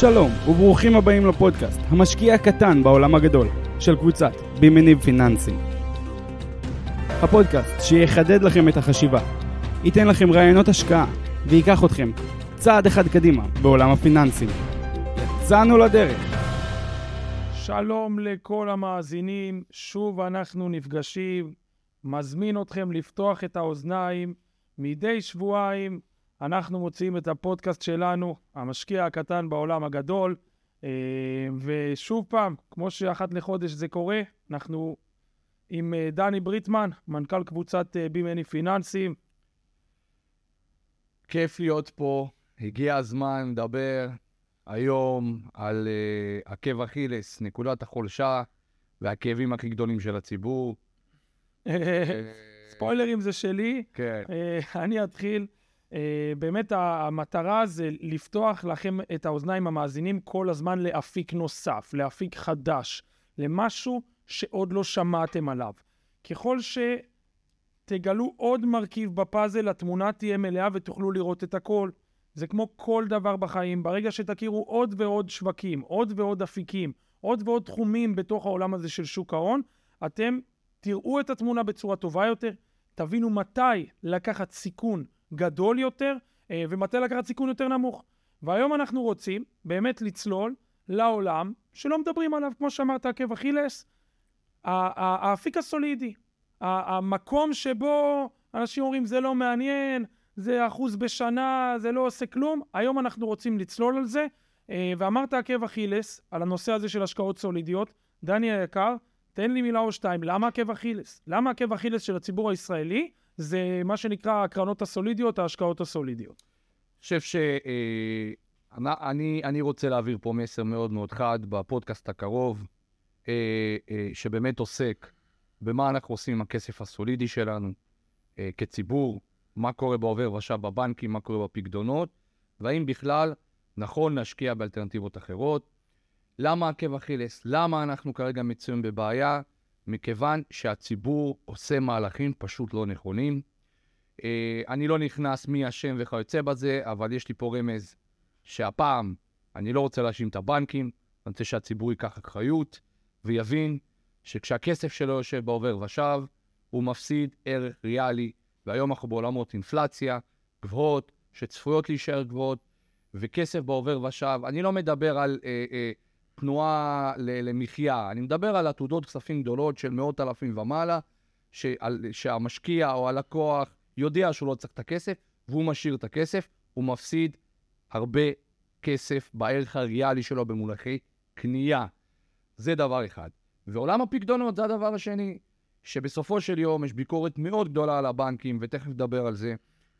שלום וברוכים הבאים לפודקאסט, המשקיע הקטן בעולם הגדול, של קבוצת בימניב פיננסים. הפודקאסט שיחדד לכם את החשיבה, ייתן לכם רעיונות השקעה וייקח אתכם צעד אחד קדימה בעולם הפיננסים. יצאנו לדרך. שלום לכל המאזינים, שוב אנחנו נפגשים. מזמין אתכם לפתוח את האוזניים. מדי שבועיים אנחנו מוציאים את הפודקאסט שלנו, המשקיע הקטן בעולם הגדול. אה, ושוב פעם, כמו שאחת לחודש זה קורה, אנחנו עם אה, דני בריטמן, מנכ"ל קבוצת אה, בי-מני פיננסים. כיף להיות פה, הגיע הזמן לדבר היום על uh, עקב אכילס, נקודת החולשה והכאבים הכי גדולים של הציבור. ספוילרים זה שלי. כן. אני אתחיל. באמת המטרה זה לפתוח לכם את האוזניים המאזינים כל הזמן לאפיק נוסף, לאפיק חדש, למשהו שעוד לא שמעתם עליו. ככל שתגלו עוד מרכיב בפאזל, התמונה תהיה מלאה ותוכלו לראות את הכל. זה כמו כל דבר בחיים, ברגע שתכירו עוד ועוד שווקים, עוד ועוד אפיקים, עוד ועוד תחומים בתוך העולם הזה של שוק ההון, אתם תראו את התמונה בצורה טובה יותר, תבינו מתי לקחת סיכון גדול יותר אה, ומתי לקחת סיכון יותר נמוך. והיום אנחנו רוצים באמת לצלול לעולם שלא מדברים עליו, כמו שאמרת, עקב אכילס, האפיק הסולידי, המקום שבו אנשים אומרים זה לא מעניין, זה אחוז בשנה, זה לא עושה כלום. היום אנחנו רוצים לצלול על זה, אה, ואמרת עקב אכילס, על הנושא הזה של השקעות סולידיות. דני היקר, תן לי מילה או שתיים, למה עקב אכילס? למה עקב אכילס של הציבור הישראלי זה מה שנקרא הקרנות הסולידיות, ההשקעות הסולידיות? אני חושב ש... אה, רוצה להעביר פה מסר מאוד מאוד חד בפודקאסט הקרוב, אה, שבאמת עוסק במה אנחנו עושים עם הכסף הסולידי שלנו כציבור, מה קורה בעובר ושב בבנקים, מה קורה בפקדונות, והאם בכלל נכון להשקיע באלטרנטיבות אחרות. למה עקב אכילס? למה אנחנו כרגע מצויים בבעיה? מכיוון שהציבור עושה מהלכים פשוט לא נכונים. אה, אני לא נכנס מי אשם וכיוצא בזה, אבל יש לי פה רמז שהפעם אני לא רוצה להאשים את הבנקים, אני רוצה שהציבור ייקח אחריות ויבין שכשהכסף שלו יושב בעובר ושב, הוא מפסיד ערך ריאלי והיום אנחנו בעולמות אינפלציה גבוהות, שצפויות להישאר גבוהות, וכסף בעובר ושב. אני לא מדבר על אה, אה, תנועה למחיה, אני מדבר על עתודות כספים גדולות של מאות אלפים ומעלה, שעל, שהמשקיע או הלקוח יודע שהוא לא צריך את הכסף, והוא משאיר את הכסף, הוא מפסיד הרבה כסף בערך הריאלי שלו במונחי קנייה. זה דבר אחד. ועולם הפקדונות זה הדבר השני. שבסופו של יום יש ביקורת מאוד גדולה על הבנקים, ותכף נדבר על זה,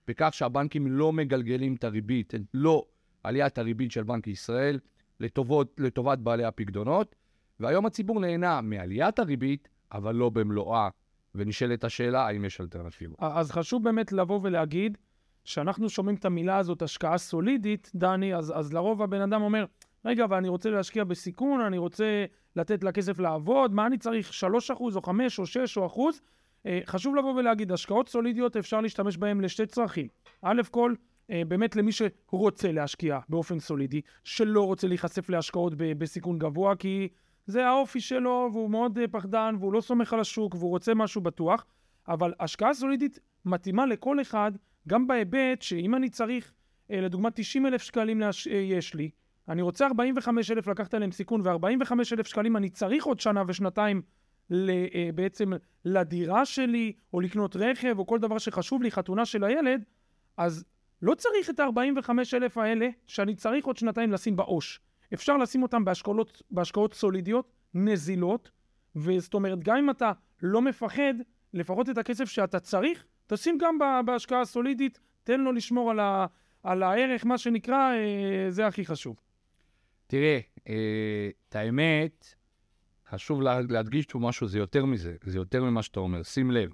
בכך שהבנקים לא מגלגלים את הריבית, לא עליית הריבית של בנק ישראל, לטובות, לטובת בעלי הפקדונות, והיום הציבור נהנה מעליית הריבית, אבל לא במלואה. ונשאלת השאלה, האם יש אלטרנטיבה. אז חשוב באמת לבוא ולהגיד, שאנחנו שומעים את המילה הזאת, השקעה סולידית, דני, אז, אז לרוב הבן אדם אומר, רגע, אבל אני רוצה להשקיע בסיכון, אני רוצה לתת לכסף לעבוד, מה אני צריך, 3% או 5 או 6 או אחוז? אה, חשוב לבוא ולהגיד, השקעות סולידיות אפשר להשתמש בהן לשתי צרכים. א' כל, באמת למי שרוצה להשקיע באופן סולידי, שלא רוצה להיחשף להשקעות בסיכון גבוה, כי זה האופי שלו, והוא מאוד אה, פחדן, והוא לא סומך על השוק, והוא רוצה משהו בטוח. אבל השקעה סולידית מתאימה לכל אחד, גם בהיבט שאם אני צריך, לדוגמה 90 אלף שקלים יש לי, אני רוצה 45 אלף לקחת עליהם סיכון, ו-45 אלף שקלים אני צריך עוד שנה ושנתיים אה, בעצם לדירה שלי, או לקנות רכב, או כל דבר שחשוב לי, חתונה של הילד, אז לא צריך את ה-45 אלף האלה שאני צריך עוד שנתיים לשים בעו"ש. אפשר לשים אותם בהשקעות, בהשקעות סולידיות, נזילות, וזאת אומרת, גם אם אתה לא מפחד, לפחות את הכסף שאתה צריך, תשים גם בהשקעה הסולידית, תן לו לשמור על, ה, על הערך, מה שנקרא, אה, זה הכי חשוב. תראה, אה, את האמת, חשוב לה, להדגיש פה משהו, זה יותר מזה, זה יותר ממה שאתה אומר. שים לב,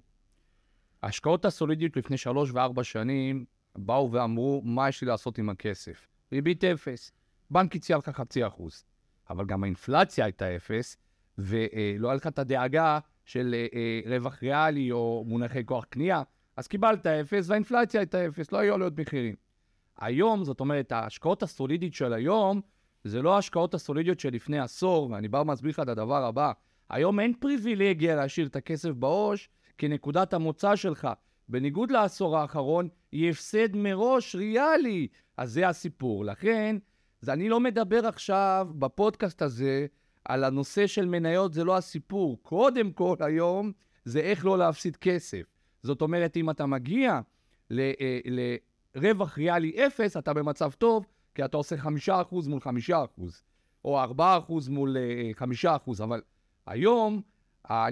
ההשקעות הסולידיות לפני שלוש וארבע שנים באו ואמרו, מה יש לי לעשות עם הכסף? ריבית אפס. בנק הציע לך חצי אחוז. אבל גם האינפלציה הייתה אפס, ולא היה לך את הדאגה של אה, אה, רווח ריאלי או מונחי כוח קנייה, אז קיבלת אפס והאינפלציה הייתה אפס, לא היו עלויות מחירים. היום, זאת אומרת, ההשקעות הסולידית של היום, זה לא ההשקעות הסולידיות של לפני עשור, ואני בא ומסביר לך את הדבר הבא. היום אין פריבילגיה להשאיר את הכסף בעו"ש כנקודת המוצא שלך. בניגוד לעשור האחרון, היא הפסד מראש ריאלי. אז זה הסיפור. לכן, אז אני לא מדבר עכשיו בפודקאסט הזה על הנושא של מניות, זה לא הסיפור. קודם כל היום, זה איך לא להפסיד כסף. זאת אומרת, אם אתה מגיע אה, לרווח ריאלי אפס, אתה במצב טוב, כי אתה עושה חמישה אחוז מול חמישה אחוז, או ארבעה אחוז מול אה, חמישה אחוז, אבל היום,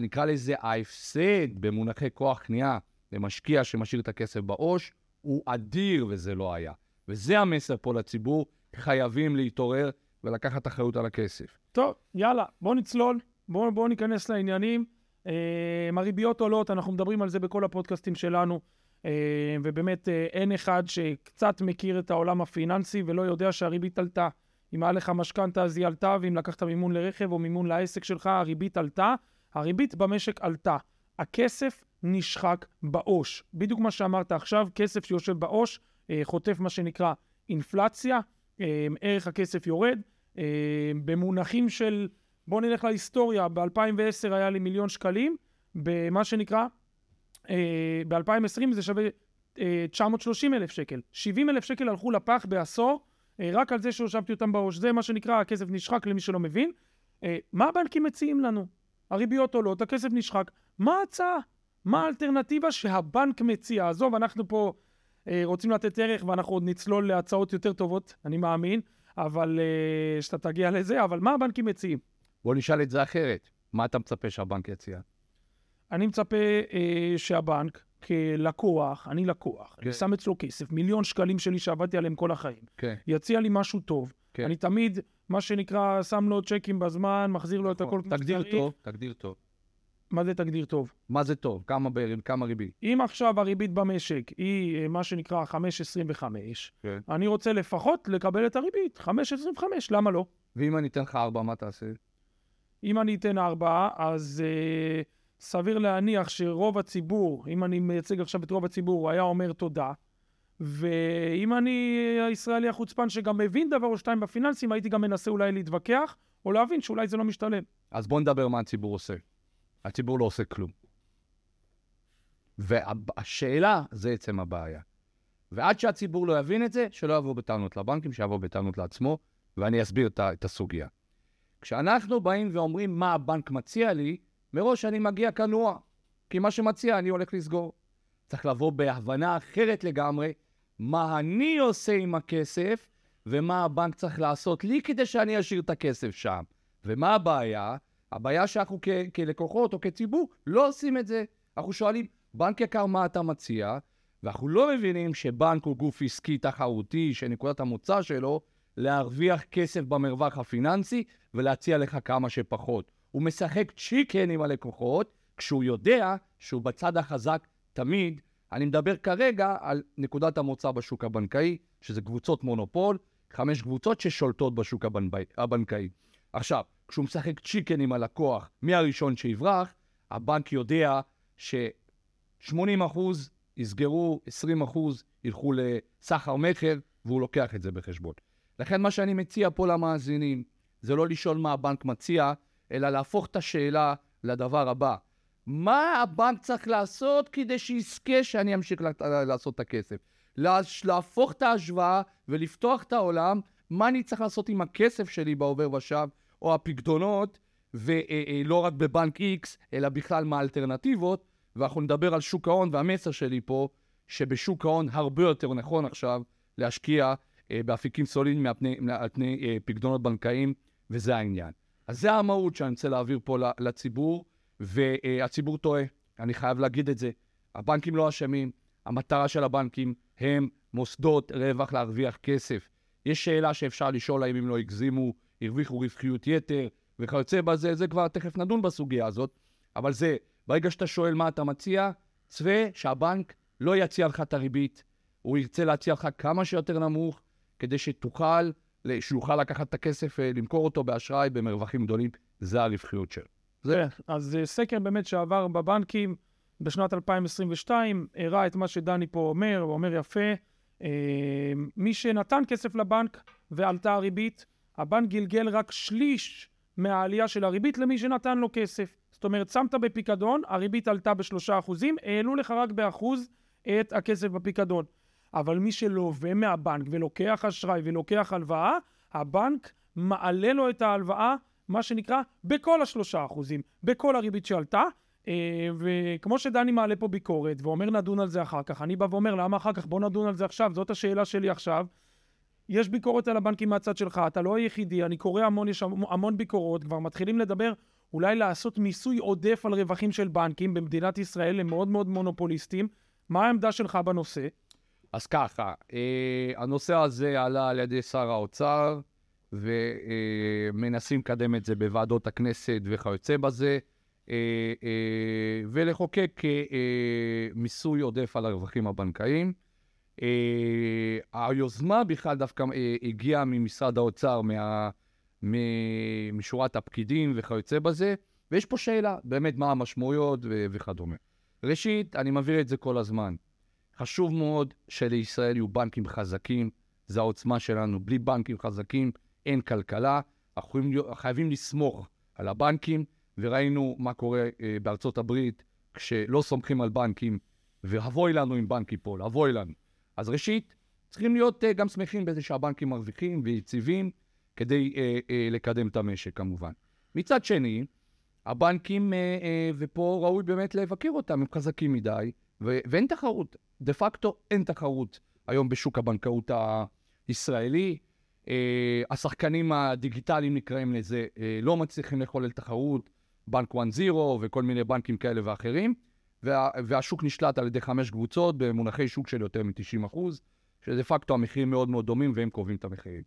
נקרא לזה ההפסד במונחי כוח קנייה למשקיע שמשאיר את הכסף בעו"ש, הוא אדיר וזה לא היה. וזה המסר פה לציבור, חייבים להתעורר ולקחת אחריות על הכסף. טוב, יאללה, בוא נצלול, בוא, בוא ניכנס לעניינים. אה, הריביות עולות, אנחנו מדברים על זה בכל הפודקאסטים שלנו, אה, ובאמת אה, אין אחד שקצת מכיר את העולם הפיננסי ולא יודע שהריבית עלתה. אם היה לך משכנתה אז היא עלתה, ואם לקחת מימון לרכב או מימון לעסק שלך, הריבית עלתה. הריבית במשק עלתה. הכסף נשחק בעו"ש. בדיוק מה שאמרת עכשיו, כסף שיושב בעו"ש אה, חוטף מה שנקרא אינפלציה, אה, ערך הכסף יורד. אה, במונחים של, בואו נלך להיסטוריה, ב-2010 היה לי מיליון שקלים, במה שנקרא, אה, ב-2020 זה שווה אה, 930 אלף שקל. 70 אלף שקל הלכו לפח בעשור, רק על זה שהושבתי אותם בראש. זה מה שנקרא, הכסף נשחק למי שלא מבין. מה הבנקים מציעים לנו? הריביות עולות, הכסף נשחק. מה ההצעה? מה האלטרנטיבה שהבנק מציע? עזוב, אנחנו פה אה, רוצים לתת ערך ואנחנו עוד נצלול להצעות יותר טובות, אני מאמין, אבל אה, שאתה תגיע לזה, אבל מה הבנקים מציעים? בוא נשאל את זה אחרת. מה אתה מצפה שהבנק יציע? אני מצפה אה, שהבנק, כלקוח, אני לקוח, כן. אני שם אצלו כסף, מיליון שקלים שלי שעבדתי עליהם כל החיים, כן. יציע לי משהו טוב. כן. אני תמיד, מה שנקרא, שם לו צ'קים בזמן, מחזיר לו את הכל כמו נכון. תגדיר שצריך. טוב, תגדיר טוב. מה זה תגדיר טוב? מה זה טוב? כמה, ב... כמה ריבית? אם עכשיו הריבית במשק היא אה, מה שנקרא 5.25, כן. אני רוצה לפחות לקבל את הריבית, 5.25, למה לא? ואם אני אתן לך ארבע, מה תעשה? אם אני אתן ארבעה, אז אה, סביר להניח שרוב הציבור, אם אני מייצג עכשיו את רוב הציבור, היה אומר תודה. ואם אני הישראלי החוצפן שגם מבין דבר או שתיים בפיננסים, הייתי גם מנסה אולי להתווכח, או להבין שאולי זה לא משתלם. אז בוא נדבר מה הציבור עושה. הציבור לא עושה כלום. והשאלה, זה עצם הבעיה. ועד שהציבור לא יבין את זה, שלא יבוא בטענות לבנקים, שיבוא בטענות לעצמו, ואני אסביר את, את הסוגיה. כשאנחנו באים ואומרים מה הבנק מציע לי, מראש אני מגיע כנוע, כי מה שמציע אני הולך לסגור. צריך לבוא בהבנה אחרת לגמרי, מה אני עושה עם הכסף, ומה הבנק צריך לעשות לי כדי שאני אשאיר את הכסף שם. ומה הבעיה? הבעיה שאנחנו כ- כלקוחות או כציבור לא עושים את זה. אנחנו שואלים, בנק יקר, מה אתה מציע? ואנחנו לא מבינים שבנק הוא גוף עסקי תחרותי, שנקודת המוצא שלו להרוויח כסף במרווח הפיננסי ולהציע לך כמה שפחות. הוא משחק צ'יקן עם הלקוחות, כשהוא יודע שהוא בצד החזק תמיד. אני מדבר כרגע על נקודת המוצא בשוק הבנקאי, שזה קבוצות מונופול, חמש קבוצות ששולטות בשוק הבנקאי. עכשיו, כשהוא משחק צ'יקן עם הלקוח מהראשון שיברח, הבנק יודע ש-80% יסגרו, 20% ילכו לסחר מכר, והוא לוקח את זה בחשבון. לכן מה שאני מציע פה למאזינים, זה לא לשאול מה הבנק מציע, אלא להפוך את השאלה לדבר הבא. מה הבנק צריך לעשות כדי שיזכה שאני אמשיך לעשות את הכסף? לה- להפוך את ההשוואה ולפתוח את העולם, מה אני צריך לעשות עם הכסף שלי בעובר ושב, או הפקדונות, ולא רק בבנק X, אלא בכלל מה האלטרנטיבות, ואנחנו נדבר על שוק ההון, והמסר שלי פה, שבשוק ההון הרבה יותר נכון עכשיו להשקיע אה, באפיקים סולידיים על פני אה, פקדונות בנקאיים, וזה העניין. אז זה המהות שאני רוצה להעביר פה לציבור, והציבור טועה, אני חייב להגיד את זה. הבנקים לא אשמים, המטרה של הבנקים הם מוסדות רווח להרוויח כסף. יש שאלה שאפשר לשאול האם הם לא הגזימו, הרוויחו רווחיות יתר וכיוצא בזה, זה כבר תכף נדון בסוגיה הזאת, אבל זה, ברגע שאתה שואל מה אתה מציע, צפה שהבנק לא יציע לך את הריבית, הוא ירצה להציע לך כמה שיותר נמוך, כדי שתוכל, שיוכל לקחת את הכסף, אה, למכור אותו באשראי במרווחים גדולים, זה הרווחיות שלו. זה- כן, אז אה, סקר באמת שעבר בבנקים בשנת 2022, הראה את מה שדני פה אומר, הוא אומר יפה. אה, מי שנתן כסף לבנק ועלתה הריבית, הבנק גלגל רק שליש מהעלייה של הריבית למי שנתן לו כסף. זאת אומרת, שמת בפיקדון, הריבית עלתה בשלושה אחוזים, העלו לך רק באחוז את הכסף בפיקדון. אבל מי שלווה מהבנק ולוקח אשראי ולוקח הלוואה, הבנק מעלה לו את ההלוואה, מה שנקרא, בכל השלושה אחוזים, בכל הריבית שעלתה. אה, וכמו שדני מעלה פה ביקורת ואומר נדון על זה אחר כך, אני בא ואומר למה אחר כך? בוא נדון על זה עכשיו, זאת השאלה שלי עכשיו. יש ביקורת על הבנקים מהצד שלך, אתה לא היחידי, אני קורא המון, יש המון ביקורות, כבר מתחילים לדבר אולי לעשות מיסוי עודף על רווחים של בנקים במדינת ישראל, הם מאוד מאוד מונופוליסטים. מה העמדה שלך בנושא? אז ככה, אה, הנושא הזה עלה על ידי שר האוצר, ומנסים אה, לקדם את זה בוועדות הכנסת וכיוצא בזה, אה, אה, ולחוקק אה, אה, מיסוי עודף על הרווחים הבנקאיים. אה, היוזמה בכלל דווקא אה, הגיעה ממשרד האוצר, מה, משורת הפקידים וכיוצא בזה, ויש פה שאלה, באמת מה המשמעויות ו- וכדומה. ראשית, אני מבהיר את זה כל הזמן. חשוב מאוד שלישראל יהיו בנקים חזקים, זו העוצמה שלנו. בלי בנקים חזקים אין כלכלה. אנחנו חייבים לסמוך על הבנקים, וראינו מה קורה אה, בארצות הברית כשלא סומכים על בנקים, ואבוי לנו אם בנק ייפול, אבוי לנו. אז ראשית, צריכים להיות uh, גם שמחים בזה שהבנקים מרוויחים ויציבים כדי uh, uh, לקדם את המשק כמובן. מצד שני, הבנקים, uh, uh, ופה ראוי באמת לבקר אותם, הם חזקים מדי, ו- ואין תחרות. דה פקטו אין תחרות היום בשוק הבנקאות הישראלי. Uh, השחקנים הדיגיטליים נקראים לזה, uh, לא מצליחים לחולל תחרות, בנק 1-0 וכל מיני בנקים כאלה ואחרים. וה, והשוק נשלט על ידי חמש קבוצות במונחי שוק של יותר מ-90 שזה פקטו המחירים מאוד מאוד דומים והם קובעים את המחירים.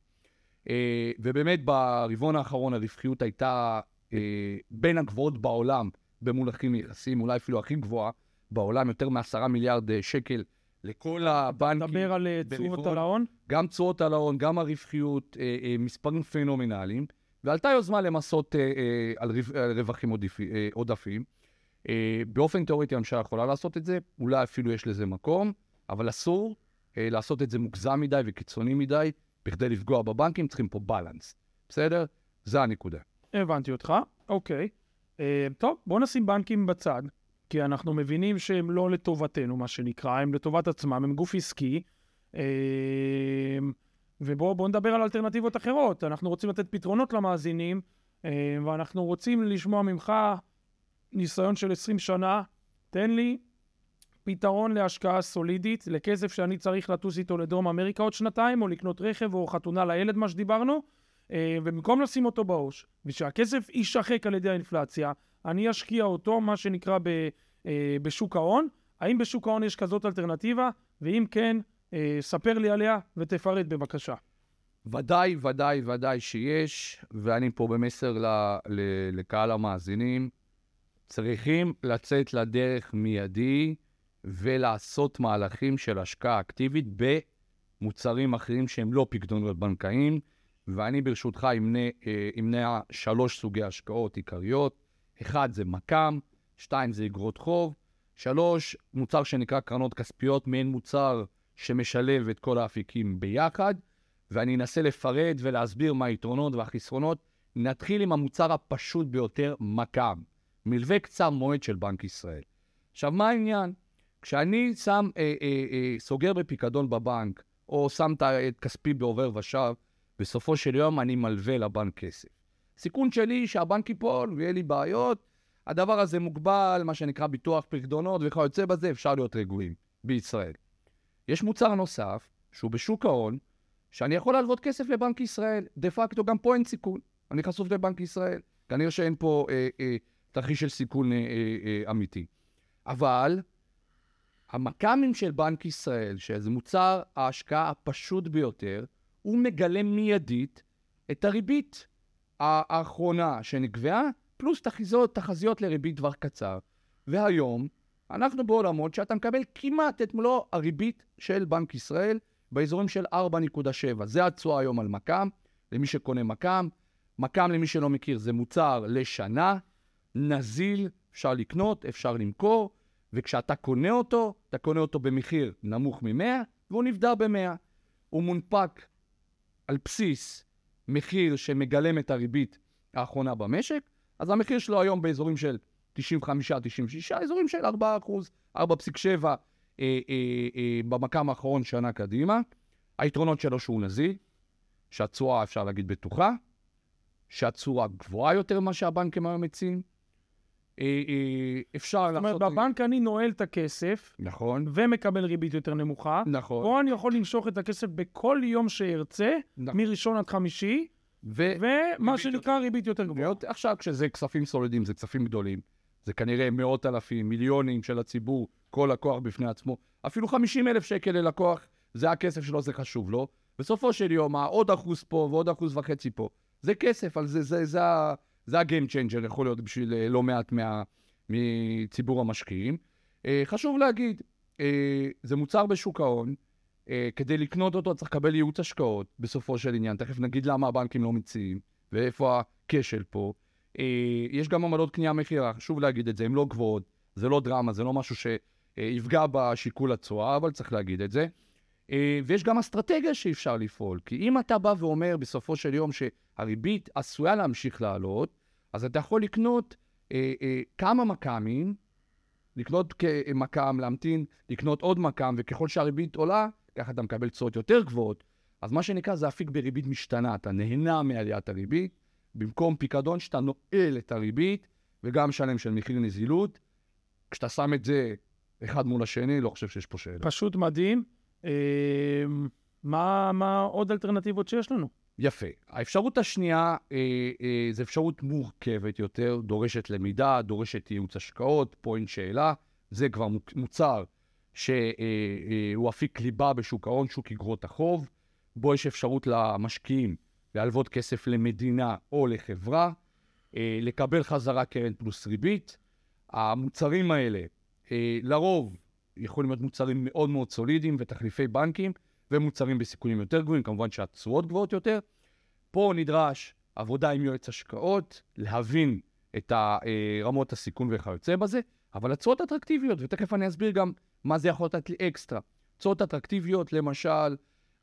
אה, ובאמת ברבעון האחרון הרווחיות הייתה אה, בין הגבוהות בעולם במונחים יחסים, אולי אפילו הכי גבוהה בעולם, יותר מ-10 מיליארד אה, שקל לכל הבנקים. מדבר על תשואות על ההון? גם תשואות על ההון, גם הרווחיות, מספרים פנומנליים, ועלתה יוזמה למסות על רווחים עודפים. אה, באופן תיאורטי הממשלה יכולה לעשות את זה, אולי אפילו יש לזה מקום, אבל אסור אה, לעשות את זה מוגזם מדי וקיצוני מדי, בכדי לפגוע בבנקים, צריכים פה בלנס. בסדר? זה הנקודה. הבנתי אותך, אוקיי. אה, טוב, בוא נשים בנקים בצד, כי אנחנו מבינים שהם לא לטובתנו, מה שנקרא, הם לטובת עצמם, הם גוף עסקי. אה, ובואו נדבר על אלטרנטיבות אחרות. אנחנו רוצים לתת פתרונות למאזינים, אה, ואנחנו רוצים לשמוע ממך ניסיון של 20 שנה, תן לי פתרון להשקעה סולידית, לכסף שאני צריך לטוס איתו לדרום אמריקה עוד שנתיים, או לקנות רכב או חתונה לילד, מה שדיברנו, אה, ובמקום לשים אותו בעו"ש, ושהכסף יישחק על ידי האינפלציה, אני אשקיע אותו, מה שנקרא, ב, אה, בשוק ההון. האם בשוק ההון יש כזאת אלטרנטיבה? ואם כן, אה, ספר לי עליה ותפרט בבקשה. ודאי, ודאי, ודאי שיש, ואני פה במסר ל, ל, לקהל המאזינים. צריכים לצאת לדרך מיידי ולעשות מהלכים של השקעה אקטיבית במוצרים אחרים שהם לא פקדונות בנקאיים, ואני ברשותך אמנה, אה, אמנה שלוש סוגי השקעות עיקריות. אחד זה מק"מ, שתיים זה אגרות חוב, שלוש, מוצר שנקרא קרנות כספיות, מעין מוצר שמשלב את כל האפיקים ביחד, ואני אנסה לפרט ולהסביר מה היתרונות והחסרונות. נתחיל עם המוצר הפשוט ביותר, מק"מ. מלווה קצר מועד של בנק ישראל. עכשיו, מה העניין? כשאני שם, אה, אה, אה, סוגר בפיקדון בבנק, או שם את כספי בעובר ושב, בסופו של יום אני מלווה לבנק כסף. סיכון שלי שהבנק ייפול ויהיה לי בעיות, הדבר הזה מוגבל, מה שנקרא ביטוח פקדונות וכיוצא בזה, אפשר להיות רגועים בישראל. יש מוצר נוסף, שהוא בשוק ההון, שאני יכול להלוות כסף לבנק ישראל. דה פקטו גם פה אין סיכון, אני חשוף לבנק ישראל. כנראה שאין פה אה, אה, תרחיש של סיכון אה, אה, אמיתי. אבל המכ"מים של בנק ישראל, שזה מוצר ההשקעה הפשוט ביותר, הוא מגלם מיידית את הריבית האחרונה שנקבעה, פלוס תחזיות, תחזיות לריבית טווח קצר. והיום אנחנו בעולמות שאתה מקבל כמעט את מלוא הריבית של בנק ישראל באזורים של 4.7. זה התשואה היום על מכ"ם, למי שקונה מכ"ם. מכ"ם, למי שלא מכיר, זה מוצר לשנה. נזיל, אפשר לקנות, אפשר למכור, וכשאתה קונה אותו, אתה קונה אותו במחיר נמוך מ-100, והוא נבדל ב-100. הוא מונפק על בסיס מחיר שמגלם את הריבית האחרונה במשק, אז המחיר שלו היום באזורים של 95-96, אזורים של 4 אחוז, 4.7 אה, אה, אה, במקם האחרון שנה קדימה. היתרונות שלו שהוא נזיל, שהתשואה, אפשר להגיד, בטוחה, שהתשואה גבוהה יותר ממה שהבנקים היום מציעים. אה, אה, אפשר זאת אומרת, לעשות... בבנק אני נועל את הכסף נכון, ומקבל ריבית יותר נמוכה. נכון. פה אני יכול למשוך את הכסף בכל יום שארצה, נכון. מראשון עד חמישי, ו... ומה ריבית שנקרא ריבית יותר גבוהה. ועוד, עכשיו, כשזה כספים סולידיים, זה כספים גדולים, זה כנראה מאות אלפים, מיליונים של הציבור, כל לקוח בפני עצמו, אפילו 50 אלף שקל ללקוח, זה הכסף שלו, זה חשוב לו. בסופו של יום, העוד אחוז פה ועוד אחוז וחצי פה, זה כסף, על זה, זה, זה, ה- זה ה-game changer, יכול להיות בשביל אה, לא מעט מה, מציבור המשקיעים. אה, חשוב להגיד, אה, זה מוצר בשוק ההון, כדי לקנות אותו צריך לקבל ייעוץ השקעות, בסופו של עניין. תכף נגיד למה הבנקים לא מציעים, ואיפה הכשל פה. יש גם עמדות קנייה מכירה, חשוב להגיד את זה, הן לא גבוהות, זה לא דרמה, זה לא משהו שיפגע בשיקול התשואה, אבל צריך להגיד את זה. ויש גם אסטרטגיה שאפשר לפעול, כי אם אתה בא ואומר בסופו של יום שהריבית עשויה להמשיך לעלות, אז אתה יכול לקנות אה, אה, כמה מכ"מים, לקנות כמכ"ם, להמתין, לקנות עוד מכ"ם, וככל שהריבית עולה, ככה אתה מקבל תשואות יותר גבוהות. אז מה שנקרא זה אפיק בריבית משתנה, אתה נהנה מעליית הריבית, במקום פיקדון שאתה נועל את הריבית, וגם משלם של מחיר נזילות. כשאתה שם את זה אחד מול השני, לא חושב שיש פה שאלה. פשוט מדהים. אה, מה, מה עוד אלטרנטיבות שיש לנו? יפה. האפשרות השנייה אה, אה, זו אפשרות מורכבת יותר, דורשת למידה, דורשת ייעוץ השקעות, פה אין שאלה. זה כבר מוצר שהוא אה, אה, אפיק ליבה בשוק ההון, שוק אגרות החוב, בו יש אפשרות למשקיעים להלוות כסף למדינה או לחברה, אה, לקבל חזרה קרן פלוס ריבית. המוצרים האלה, אה, לרוב, יכולים להיות מוצרים מאוד מאוד סולידיים ותחליפי בנקים, ומוצרים בסיכונים יותר גבוהים, כמובן שהתשואות גבוהות יותר. פה נדרש עבודה עם יועץ השקעות, להבין את רמות הסיכון וכיוצא בזה, אבל התשואות אטרקטיביות, ותכף אני אסביר גם מה זה יכול לתת לי אקסטרה. תשואות אטרקטיביות, למשל,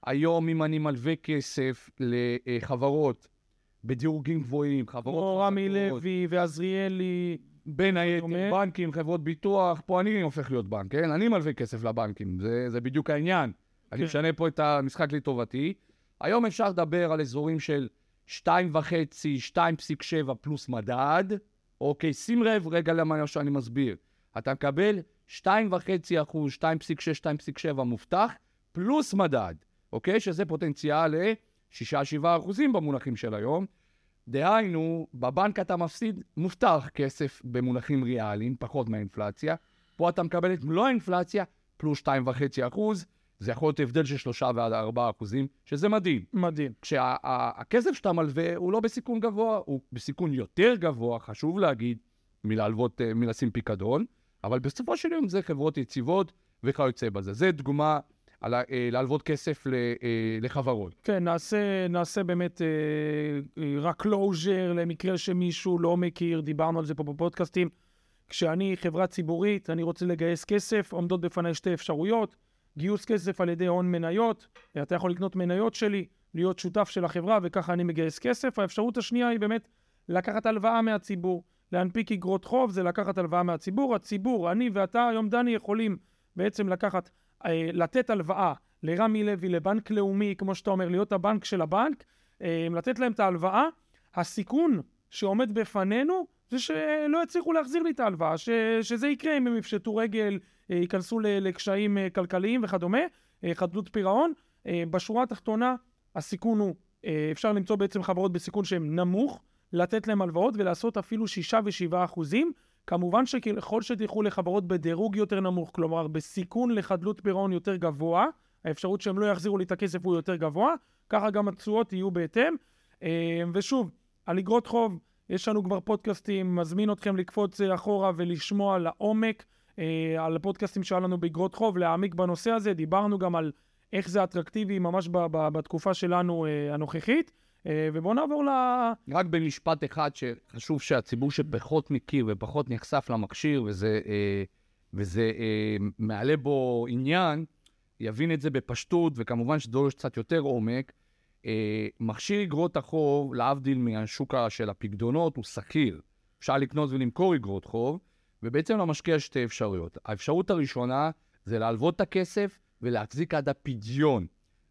היום אם אני מלווה כסף לחברות בדירוגים גבוהים, חברות כמו רמי לוי ועזריאלי. בין היתר. בנקים, חברות ביטוח, פה אני הופך להיות בנק, כן? אני מלווה כסף לבנקים, זה, זה בדיוק העניין. אני כן. משנה פה את המשחק לטובתי. היום אפשר לדבר על אזורים של 2.5, 2.7 פלוס מדד. אוקיי, שים לב רגע למה שאני מסביר. אתה מקבל 2.5 אחוז, 2.6, 2.7 מובטח, פלוס מדד, אוקיי? שזה פוטנציאל ל-6-7 אחוזים במונחים של היום. דהיינו, בבנק אתה מפסיד מובטח כסף במונחים ריאליים, פחות מהאינפלציה. פה אתה מקבל את מלוא האינפלציה, פלוס 2.5 אחוז. זה יכול להיות הבדל של 3 ועד 4 אחוזים, שזה מדהים. מדהים. כשהכסף שאתה מלווה הוא לא בסיכון גבוה, הוא בסיכון יותר גבוה, חשוב להגיד, מלהלוות, אה, מלשים פיקדון, אבל בסופו של יום זה חברות יציבות וכיוצא בזה. זה דוגמה על ה- אה, להלוות כסף ל- אה, לחברות. כן, נעשה, נעשה באמת רק closure למקרה שמישהו לא מכיר, דיברנו על זה פה בפודקאסטים. כשאני חברה ציבורית, אני רוצה לגייס כסף, עומדות בפניי שתי אפשרויות. גיוס כסף על ידי הון מניות, אתה יכול לקנות מניות שלי, להיות שותף של החברה, וככה אני מגייס כסף. האפשרות השנייה היא באמת לקחת הלוואה מהציבור. להנפיק אגרות חוב זה לקחת הלוואה מהציבור. הציבור, אני ואתה, היום דני, יכולים בעצם לקחת, אה, לתת הלוואה לרמי לוי, לבנק לאומי, כמו שאתה אומר, להיות הבנק של הבנק, אה, לתת להם את ההלוואה. הסיכון שעומד בפנינו זה שלא יצליחו להחזיר לי את ההלוואה, ש, שזה יקרה אם הם יפשטו רגל, אה, ייכנסו לקשיים אה, כלכליים וכדומה, אה, חדלות פירעון. בשורה התחתונה, הסיכון הוא, אפשר למצוא בעצם חברות בסיכון שהן נמוך, לתת להם הלוואות ולעשות אפילו 6 ו-7 אחוזים. כמובן שככל שתלכו לחברות בדירוג יותר נמוך, כלומר בסיכון לחדלות פירעון יותר גבוה, האפשרות שהם לא יחזירו לי את הכסף הוא יותר גבוה, ככה גם התשואות יהיו בהתאם. ושוב, על אגרות חוב, יש לנו כבר פודקאסטים, מזמין אתכם לקפוץ אה, אחורה ולשמוע לעומק אה, על הפודקאסטים שהיה לנו באגרות חוב, להעמיק בנושא הזה. דיברנו גם על איך זה אטרקטיבי ממש ב- ב- בתקופה שלנו אה, הנוכחית. אה, ובואו נעבור ל... רק במשפט אחד שחשוב שהציבור שפחות מכיר ופחות נחשף למכשיר, וזה, אה, וזה אה, מעלה בו עניין, יבין את זה בפשטות, וכמובן שזה דורש קצת יותר עומק. אה, מכשיר אגרות החוב, להבדיל מהשוק של הפקדונות, הוא שכיר. אפשר לקנות ולמכור אגרות חוב, ובעצם למשקיע יש שתי אפשרויות. האפשרות הראשונה זה להלוות את הכסף ולהחזיק עד הפדיון,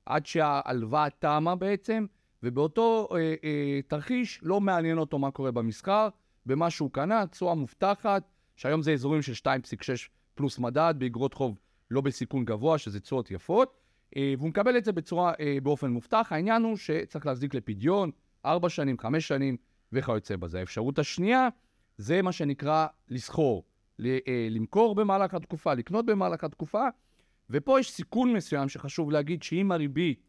עד שההלוואה תמה בעצם, ובאותו אה, אה, תרחיש לא מעניין אותו מה קורה במסחר, במה שהוא קנה, תשואה מובטחת, שהיום זה אזורים של 2.6 פלוס מדד, באגרות חוב לא בסיכון גבוה, שזה תשואות יפות, והוא מקבל את זה בצורה, אה, באופן מובטח. העניין הוא שצריך להחזיק לפדיון, 4 שנים, 5 שנים וכיוצא בזה. האפשרות השנייה זה מה שנקרא לסחור, אה, למכור במהלך התקופה, לקנות במהלך התקופה, ופה יש סיכון מסוים שחשוב להגיד שאם הריבית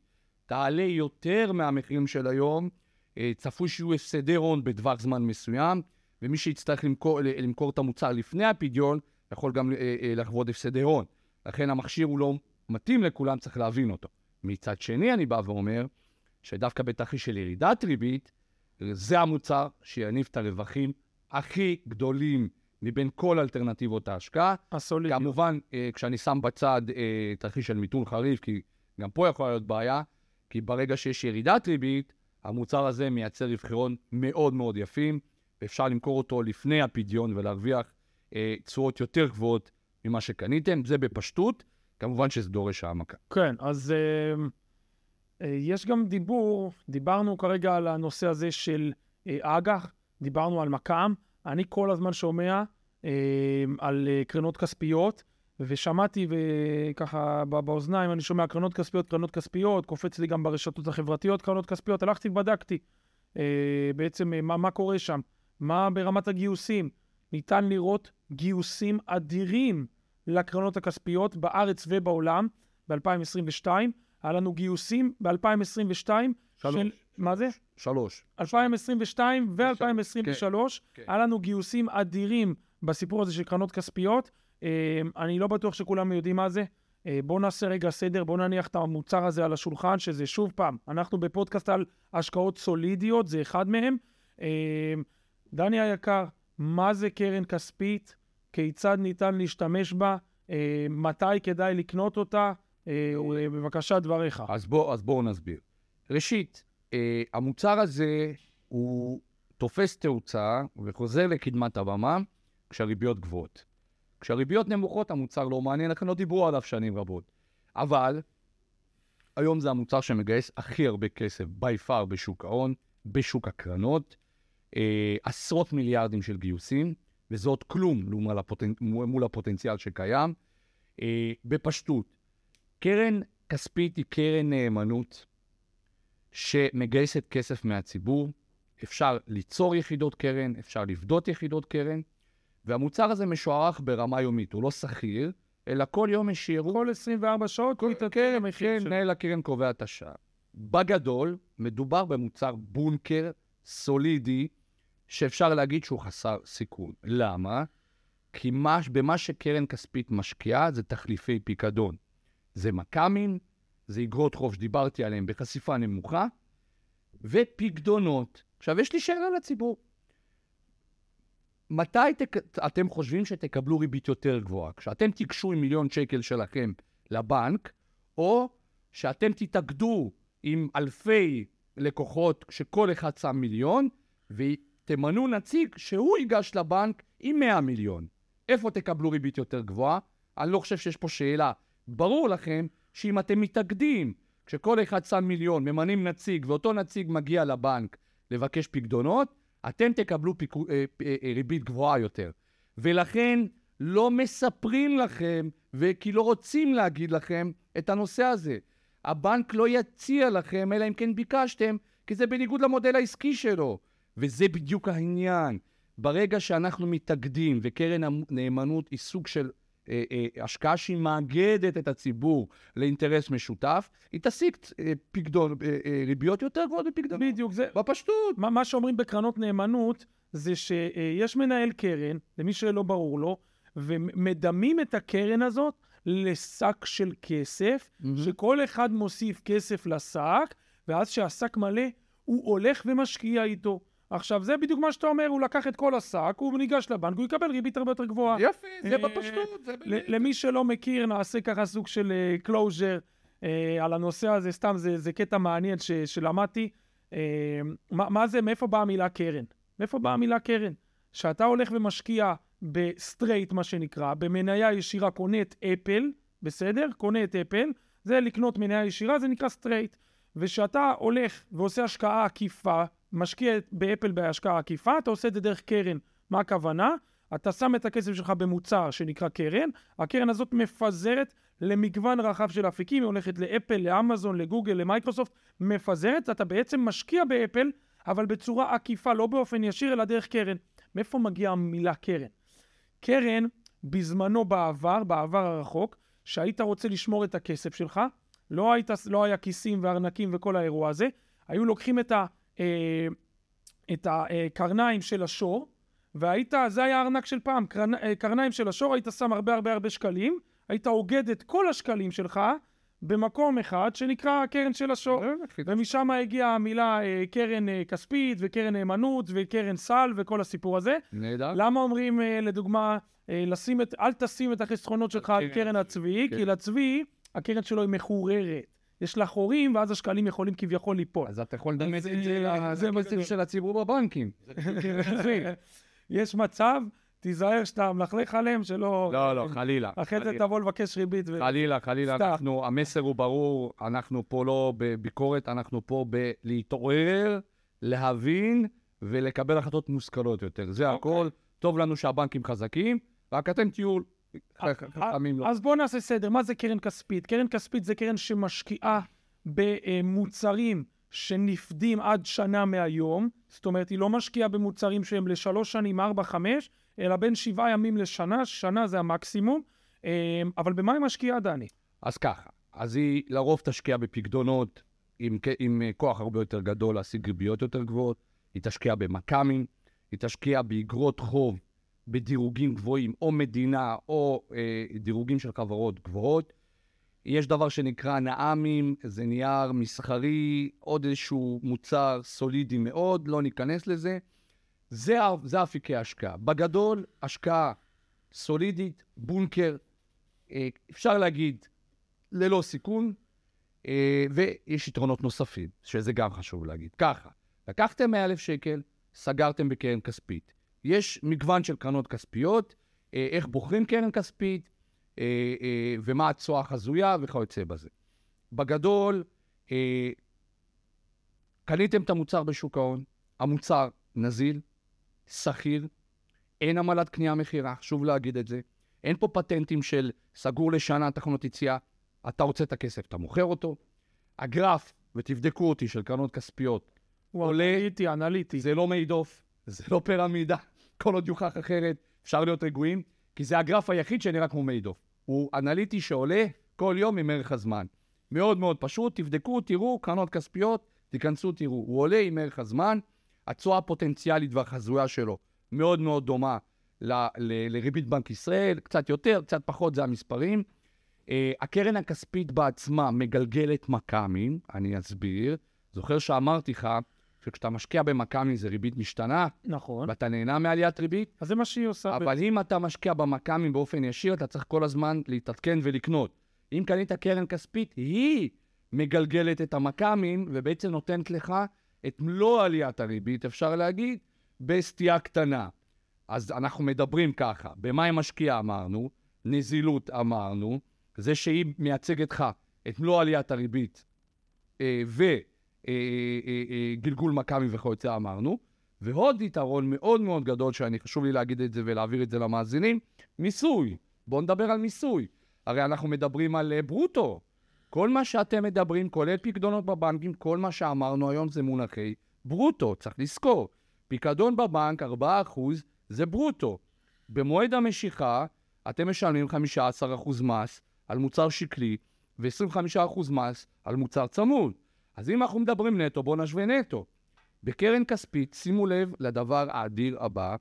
תעלה יותר מהמחירים של היום, צפוי שיהיו הפסדי הון בטווח זמן מסוים, ומי שיצטרך למכור, למכור את המוצר לפני הפדיון, יכול גם לחוות הפסדי הון. לכן המכשיר הוא לא מתאים לכולם, צריך להבין אותו. מצד שני, אני בא ואומר, שדווקא בתרחיש של ירידת ריבית, זה המוצר שיניב את הרווחים הכי גדולים מבין כל אלטרנטיבות ההשקעה. הסולידיות. כמובן, אה, כשאני שם בצד אה, תרחיש של מיתון חריף, כי גם פה יכולה להיות בעיה, כי ברגע שיש ירידת ריבית, המוצר הזה מייצר רווחי הון מאוד מאוד יפים, ואפשר למכור אותו לפני הפדיון ולהרוויח אה, תשואות יותר גבוהות ממה שקניתם. זה בפשטות. כמובן שזה דורש העמקה. כן, אז אה, אה, יש גם דיבור, דיברנו כרגע על הנושא הזה של אה, אג"ח, דיברנו על מק"מ, אני כל הזמן שומע אה, על אה, קרנות כספיות, ושמעתי וככה באוזניים אני שומע קרנות כספיות, קרנות כספיות, קופץ לי גם ברשתות החברתיות קרנות כספיות, הלכתי ובדקתי אה, בעצם אה, מה, מה קורה שם, מה ברמת הגיוסים. ניתן לראות גיוסים אדירים לקרנות הכספיות בארץ ובעולם ב-2022. היה לנו גיוסים ב-2022 של... מה זה? שלוש. 2022 ו-2023, כן. היה לנו גיוסים אדירים בסיפור הזה של קרנות כספיות. אה, אני לא בטוח שכולם יודעים מה זה. אה, בואו נעשה רגע סדר, בואו נניח את המוצר הזה על השולחן, שזה שוב פעם, אנחנו בפודקאסט על השקעות סולידיות, זה אחד מהם. אה, דני היקר, מה זה קרן כספית? כיצד ניתן להשתמש בה, אה, מתי כדאי לקנות אותה, אה, בבקשה דבריך. אז, בוא, אז נסביר. ראשית, אה, המוצר הזה הוא תופס תאוצה וחוזר לקדמת הבמה כשהריביות גבוהות. כשהריביות נמוכות המוצר לא מעניין, לכן לא דיברו עליו שנים רבות. אבל היום זה המוצר שמגייס הכי הרבה כסף by far בשוק ההון, בשוק הקרנות, אה, עשרות מיליארדים של גיוסים. וזה עוד כלום מול, הפוטנ... מול הפוטנציאל שקיים. אה, בפשטות, קרן כספית היא קרן נאמנות שמגייסת כסף מהציבור. אפשר ליצור יחידות קרן, אפשר לבדות יחידות קרן, והמוצר הזה משוערך ברמה יומית, הוא לא שכיר, אלא כל יום יש שירות. כל 24 שעות כל המחיר. כן, מנהל הקרן קובע את השעה. בגדול, מדובר במוצר בונקר סולידי, שאפשר להגיד שהוא חסר סיכון. למה? כי מה, במה שקרן כספית משקיעה זה תחליפי פיקדון. זה מכ"מים, זה אגרות חוב שדיברתי עליהן בחשיפה נמוכה, ופיקדונות. עכשיו, יש לי שאלה לציבור. מתי תק... אתם חושבים שתקבלו ריבית יותר גבוהה? כשאתם תיגשו עם מיליון שקל שלכם לבנק, או שאתם תתאגדו עם אלפי לקוחות שכל אחד שם מיליון, תמנו נציג שהוא ייגש לבנק עם 100 מיליון. איפה תקבלו ריבית יותר גבוהה? אני לא חושב שיש פה שאלה. ברור לכם שאם אתם מתאגדים, כשכל אחד שם מיליון, ממנים נציג, ואותו נציג מגיע לבנק לבקש פקדונות, אתם תקבלו פיקו, אה, אה, אה, ריבית גבוהה יותר. ולכן לא מספרים לכם, וכי לא רוצים להגיד לכם את הנושא הזה. הבנק לא יציע לכם, אלא אם כן ביקשתם, כי זה בניגוד למודל העסקי שלו. וזה בדיוק העניין. ברגע שאנחנו מתאגדים, וקרן הנאמנות היא סוג של אה, אה, השקעה שהיא מאגדת את הציבור לאינטרס משותף, היא תשיג אה, פקדון, אה, אה, ריביות יותר גבוהות בפקדונות. בדיוק, זה... בפשטות. מה, מה שאומרים בקרנות נאמנות, זה שיש מנהל קרן, למי שלא ברור לו, ומדמים את הקרן הזאת לשק של כסף, mm-hmm. שכל אחד מוסיף כסף לשק, ואז כשהשק מלא, הוא הולך ומשקיע איתו. עכשיו, זה בדיוק מה שאתה אומר, הוא לקח את כל השק, הוא ניגש לבנק, הוא יקבל ריבית הרבה יותר גבוהה. יופי, זה אה, בפשטות. זה למי שלא מכיר, נעשה ככה סוג של closure. אה, על הנושא הזה, סתם זה, זה קטע מעניין שלמדתי. אה, מה, זה, מאיפה באה המילה קרן? מאיפה באה המילה קרן? שאתה הולך ומשקיע ב straight, מה שנקרא, במניה ישירה, קונה את אפל, בסדר? קונה את אפל, זה לקנות מניה ישירה, זה נקרא straight. וכשאתה הולך ועושה השקעה עקיפה, משקיע באפל בהשקעה עקיפה, אתה עושה את זה דרך קרן. מה הכוונה? אתה שם את הכסף שלך במוצר שנקרא קרן, הקרן הזאת מפזרת למגוון רחב של אפיקים, היא הולכת לאפל, לאמזון, לגוגל, למייקרוסופט, מפזרת, אתה בעצם משקיע באפל, אבל בצורה עקיפה, לא באופן ישיר, אלא דרך קרן. מאיפה מגיעה המילה קרן? קרן, בזמנו בעבר, בעבר הרחוק, שהיית רוצה לשמור את הכסף שלך, לא, היית, לא היה כיסים וארנקים וכל האירוע הזה, היו לוקחים את, ה, את הקרניים של השור, והיית, זה היה הארנק של פעם, קרנ, אה, קרניים של השור, היית שם הרבה הרבה הרבה שקלים, היית אוגד את כל השקלים שלך במקום אחד שנקרא קרן של השור. ומשם הגיעה המילה אה, קרן אה, כספית וקרן נאמנות וקרן סל וכל הסיפור הזה. נהדר. למה אומרים, אה, לדוגמה, אה, לשים את, אל תשים את החסכונות שלך על קרן קרן הצבי, כן. כי לצבי, הקרן שלו היא מחוררת. יש לה חורים, ואז השקלים יכולים כביכול ליפול. אז אתה יכול לדמת את זה זה בדיוק. של הציבור בבנקים. יש מצב, תיזהר שאתה מלכלך עליהם, שלא... לא, לא, חלילה. אחרי זה. תבוא לבקש ריבית. ו... חלילה, חלילה. אנחנו, המסר הוא ברור, אנחנו פה לא בביקורת, אנחנו פה בלהתעורר, להבין ולקבל החלטות מושכלות יותר. זה הכל. טוב לנו שהבנקים חזקים, רק אתם תהיו חכמים לא. אז בואו נעשה סדר. מה זה קרן כספית? קרן כספית זה קרן שמשקיעה במוצרים שנפדים עד שנה מהיום. זאת אומרת, היא לא משקיעה במוצרים שהם לשלוש שנים, ארבע, חמש, אלא בין שבעה ימים לשנה, שנה זה המקסימום. אה, אבל במה היא משקיעה, דני? אז ככה, אז היא לרוב תשקיע בפקדונות עם, עם כוח הרבה יותר גדול להשיג ריביות יותר גבוהות, היא תשקיע במכ"מים, היא תשקיע באגרות חוב בדירוגים גבוהים, או מדינה או אה, דירוגים של חברות גבוהות. יש דבר שנקרא נע"מים, זה נייר מסחרי, עוד איזשהו מוצר סולידי מאוד, לא ניכנס לזה. זה, זה אפיקי ההשקעה. בגדול, השקעה סולידית, בונקר, אה, אפשר להגיד, ללא סיכון, אה, ויש יתרונות נוספים, שזה גם חשוב להגיד. ככה, לקחתם 100,000 שקל, סגרתם בקרן כספית. יש מגוון של קרנות כספיות, אה, איך בוחרים קרן כספית, אה, אה, ומה התשואה החזויה וכיוצא בזה. בגדול, קניתם את המוצר בשוק ההון, המוצר נזיל, שכיר, אין עמלת קנייה מכירה, חשוב להגיד את זה. אין פה פטנטים של סגור לשנה תחנות יציאה, אתה רוצה את הכסף, אתה מוכר אותו. הגרף, ותבדקו אותי, של קרנות כספיות, הוא עולה- אנליטי, אנליטי. זה לא מעידוף, זה לא פירמידה, כל עוד יוכח אחרת, אפשר להיות רגועים, כי זה הגרף היחיד שנראה כמו מעידוף. הוא אנליטי שעולה כל יום עם ערך הזמן. מאוד מאוד פשוט, תבדקו, תראו, קרנות כספיות, תיכנסו, תראו. הוא עולה עם ערך הזמן, התשואה הפוטנציאלית והחזויה שלו מאוד מאוד דומה לריבית בנק ישראל, קצת יותר, קצת פחות, זה המספרים. Uh, הקרן הכספית בעצמה מגלגלת מכ"מים, אני אסביר. זוכר שאמרתי לך שכשאתה משקיע במכ"מים זה ריבית משתנה, נכון. ואתה נהנה מעליית ריבית, אז זה מה שהיא עושה. אבל אם אתה משקיע במכ"מים באופן ישיר, אתה צריך כל הזמן להתעדכן ולקנות. אם קנית קרן כספית, היא מגלגלת את המכ"מים, ובעצם נותנת לך את מלוא עליית הריבית, אפשר להגיד, בסטייה קטנה. אז אנחנו מדברים ככה, במה היא משקיעה אמרנו, נזילות אמרנו, זה שהיא מייצגת לך את מלוא עליית הריבית אה, וגלגול מכ"מים וכיוצא אמרנו, ועוד יתרון מאוד מאוד גדול, שאני חשוב לי להגיד את זה ולהעביר את זה למאזינים, מיסוי. בואו נדבר על מיסוי. הרי אנחנו מדברים על אה, ברוטו. כל מה שאתם מדברים, כולל פקדונות בבנקים, כל מה שאמרנו היום זה מונחי ברוטו, צריך לזכור. פיקדון בבנק, 4% זה ברוטו. במועד המשיכה, אתם משלמים 15% מס על מוצר שקלי ו-25% מס על מוצר צמוד. אז אם אנחנו מדברים נטו, בואו נשווה נטו. בקרן כספית, שימו לב לדבר האדיר הבא,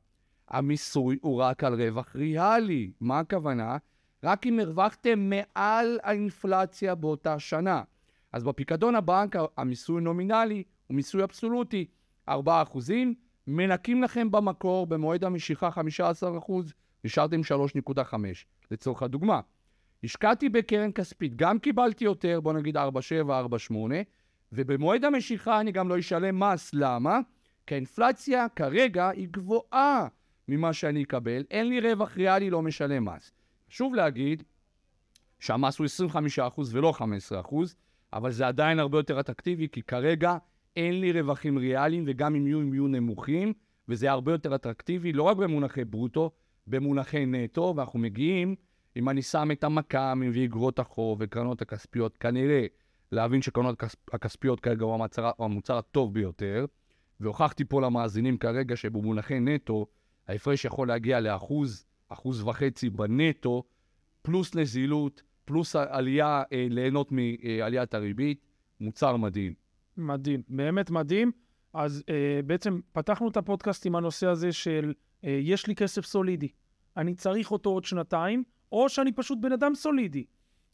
המיסוי הוא רק על רווח ריאלי. מה הכוונה? רק אם הרווחתם מעל האינפלציה באותה שנה. אז בפיקדון הבנק המיסוי נומינלי הוא מיסוי אבסולוטי, 4%, מנקים לכם במקור במועד המשיכה 15%, נשארתם 3.5, לצורך הדוגמה. השקעתי בקרן כספית, גם קיבלתי יותר, בוא נגיד 4.7, 4.8, ובמועד המשיכה אני גם לא אשלם מס. למה? כי האינפלציה כרגע היא גבוהה ממה שאני אקבל, אין לי רווח ריאלי, לא משלם מס. חשוב להגיד שהמס הוא 25% ולא 15%, אבל זה עדיין הרבה יותר אטרקטיבי, כי כרגע אין לי רווחים ריאליים, וגם אם יהיו, הם יהיו נמוכים, וזה הרבה יותר אטרקטיבי, לא רק במונחי ברוטו, במונחי נטו, ואנחנו מגיעים, אם אני שם את המכ"ם ואגרות החוב וקרנות הכספיות, כנראה להבין שקרנות הכספיות כרגע הוא המוצר, המוצר הטוב ביותר, והוכחתי פה למאזינים כרגע שבמונחי נטו, ההפרש יכול להגיע לאחוז, אחוז וחצי בנטו, פלוס נזילות, פלוס עלייה, אה, ליהנות מעליית הריבית, מוצר מדהים. מדהים, באמת מדהים. אז אה, בעצם פתחנו את הפודקאסט עם הנושא הזה של אה, יש לי כסף סולידי, אני צריך אותו עוד שנתיים, או שאני פשוט בן אדם סולידי.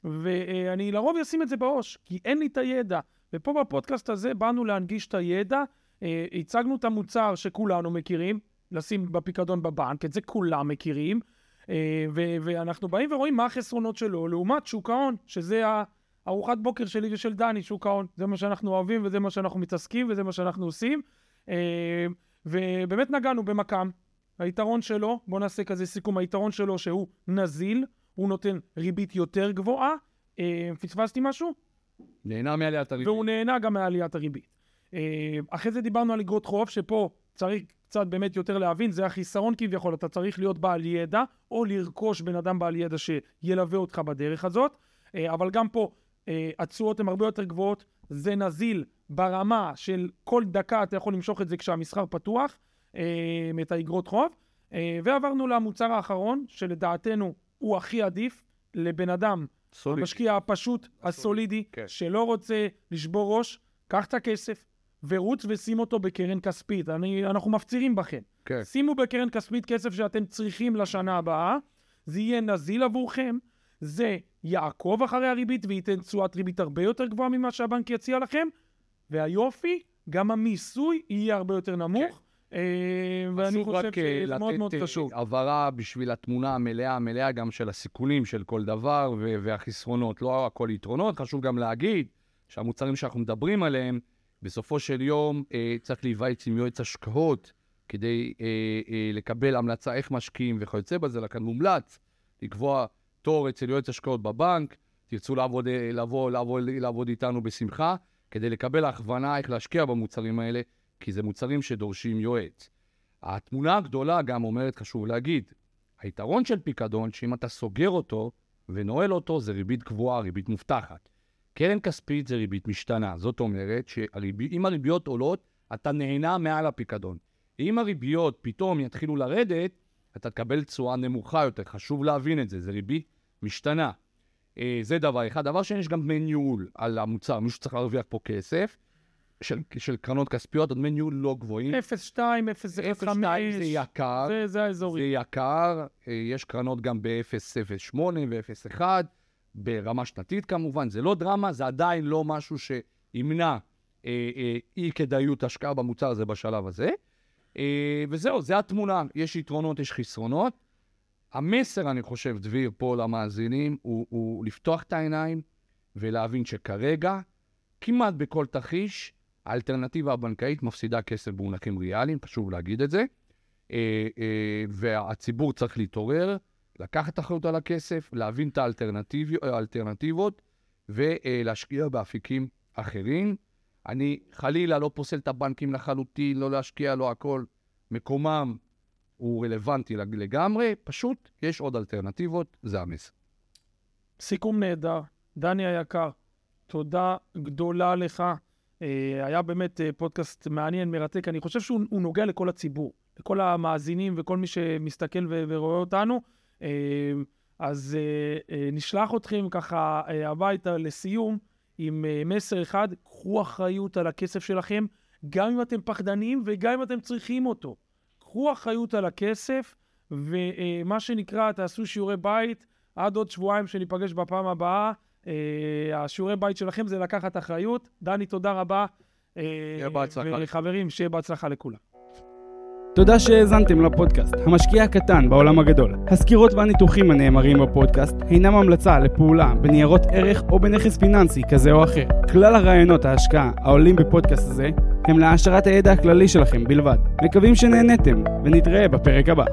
ואני לרוב אשים את זה בראש, כי אין לי את הידע. ופה בפודקאסט הזה באנו להנגיש את הידע, אה, הצגנו את המוצר שכולנו מכירים, לשים בפיקדון בבנק, את זה כולם מכירים, אה, ואנחנו באים ורואים מה החסרונות שלו לעומת שוק ההון, שזה הארוחת בוקר שלי ושל דני, שוק ההון. זה מה שאנחנו אוהבים וזה מה שאנחנו מתעסקים וזה מה שאנחנו עושים. אה, ובאמת נגענו במקם. היתרון שלו, בואו נעשה כזה סיכום, היתרון שלו שהוא נזיל, הוא נותן ריבית יותר גבוהה. אה, פספסתי משהו? נהנה מעליית הריבית. והוא נהנה גם מעליית הריבית. אה, אחרי זה דיברנו על אגרות חוב, שפה צריך קצת באמת יותר להבין, זה החיסרון כביכול, אתה צריך להיות בעל ידע, או לרכוש בן אדם בעל ידע שילווה אותך בדרך הזאת. אה, אבל גם פה התשואות הן הרבה יותר גבוהות, זה נזיל ברמה של כל דקה אתה יכול למשוך את זה כשהמסחר פתוח, את האגרות חוב. ועברנו למוצר האחרון, שלדעתנו הוא הכי עדיף לבן אדם, סולידי. המשקיע הפשוט, הסולידי, כן. שלא רוצה לשבור ראש, קח את הכסף ורוץ ושים אותו בקרן כספית. אני, אנחנו מפצירים בכם. כן. שימו בקרן כספית כסף שאתם צריכים לשנה הבאה, זה יהיה נזיל עבורכם, זה יעקוב אחרי הריבית וייתן תשואת ריבית הרבה יותר גבוהה ממה שהבנק יציע לכם, והיופי, גם המיסוי יהיה הרבה יותר נמוך. כן. אה, ואני חושב שזה מאוד מאוד חשוב. אה, הבהרה בשביל התמונה המלאה, המלאה גם של הסיכונים של כל דבר והחסרונות. לא הכל יתרונות, חשוב גם להגיד שהמוצרים שאנחנו מדברים עליהם, בסופו של יום אה, צריך להיוועץ עם יועץ השקעות כדי אה, אה, לקבל המלצה איך משקיעים וכיוצא בזה, לכן מומלץ לקבוע תור אצל יועץ השקעות בבנק, תרצו לעבוד, לעבוד, לעבוד, לעבוד איתנו בשמחה, כדי לקבל הכוונה איך להשקיע במוצרים האלה. כי זה מוצרים שדורשים יועץ. התמונה הגדולה גם אומרת, חשוב להגיד, היתרון של פיקדון, שאם אתה סוגר אותו ונועל אותו, זה ריבית קבועה, ריבית מובטחת. קרן כספית זה ריבית משתנה. זאת אומרת שאם הריביות עולות, אתה נהנה מעל הפיקדון. אם הריביות פתאום יתחילו לרדת, אתה תקבל תשואה נמוכה יותר. חשוב להבין את זה, זה ריבית משתנה. אה, זה דבר אחד. דבר שני, יש גם דמי ניהול על המוצר. מישהו צריך להרוויח פה כסף. של, של קרנות כספיות, דמי ניהול לא גבוהים. 0.2, 0.5. 0.2 זה יקר. זה, זה האזורי. זה יקר, אה, יש קרנות גם ב-0.08 ו-0.1, ברמה שנתית כמובן, זה לא דרמה, זה עדיין לא משהו שימנע אה, אה, אי כדאיות השקעה במוצר הזה בשלב הזה. אה, וזהו, זה התמונה, יש יתרונות, יש חסרונות. המסר, אני חושב, דביר, פה למאזינים, הוא, הוא לפתוח את העיניים ולהבין שכרגע, כמעט בכל תרחיש, האלטרנטיבה הבנקאית מפסידה כסף במונחים ריאליים, חשוב להגיד את זה, אה, אה, והציבור צריך להתעורר, לקחת אחריות על הכסף, להבין את האלטרנטיבות ולהשקיע באפיקים אחרים. אני חלילה לא פוסל את הבנקים לחלוטין, לא להשקיע, לא הכל. מקומם הוא רלוונטי לגמרי, פשוט יש עוד אלטרנטיבות, זה המסר. סיכום נהדר. דני היקר, תודה גדולה לך. אה, היה באמת אה, פודקאסט מעניין, מרתק. אני חושב שהוא נוגע לכל הציבור, לכל המאזינים וכל מי שמסתכל ורואה אותנו. אה, אז נשלח אתכם ככה הביתה לסיום עם מסר אחד, קחו אחריות על הכסף שלכם, גם אם אתם פחדנים וגם אם אתם צריכים אותו. קחו אחריות על הכסף, ומה שנקרא, תעשו שיעורי בית עד עוד שבועיים שניפגש בפעם הבאה. אה, השיעורי בית שלכם זה לקחת אחריות. דני, תודה רבה. שיהיה בהצלחה. וחברים, שיהיה בהצלחה לכולם. תודה שהאזנתם לפודקאסט, המשקיע הקטן בעולם הגדול. הסקירות והניתוחים הנאמרים בפודקאסט אינם המלצה לפעולה בניירות ערך או בנכס פיננסי כזה או אחר. כלל הרעיונות ההשקעה העולים בפודקאסט הזה הם להעשרת הידע הכללי שלכם בלבד. מקווים שנהנתם, ונתראה בפרק הבא.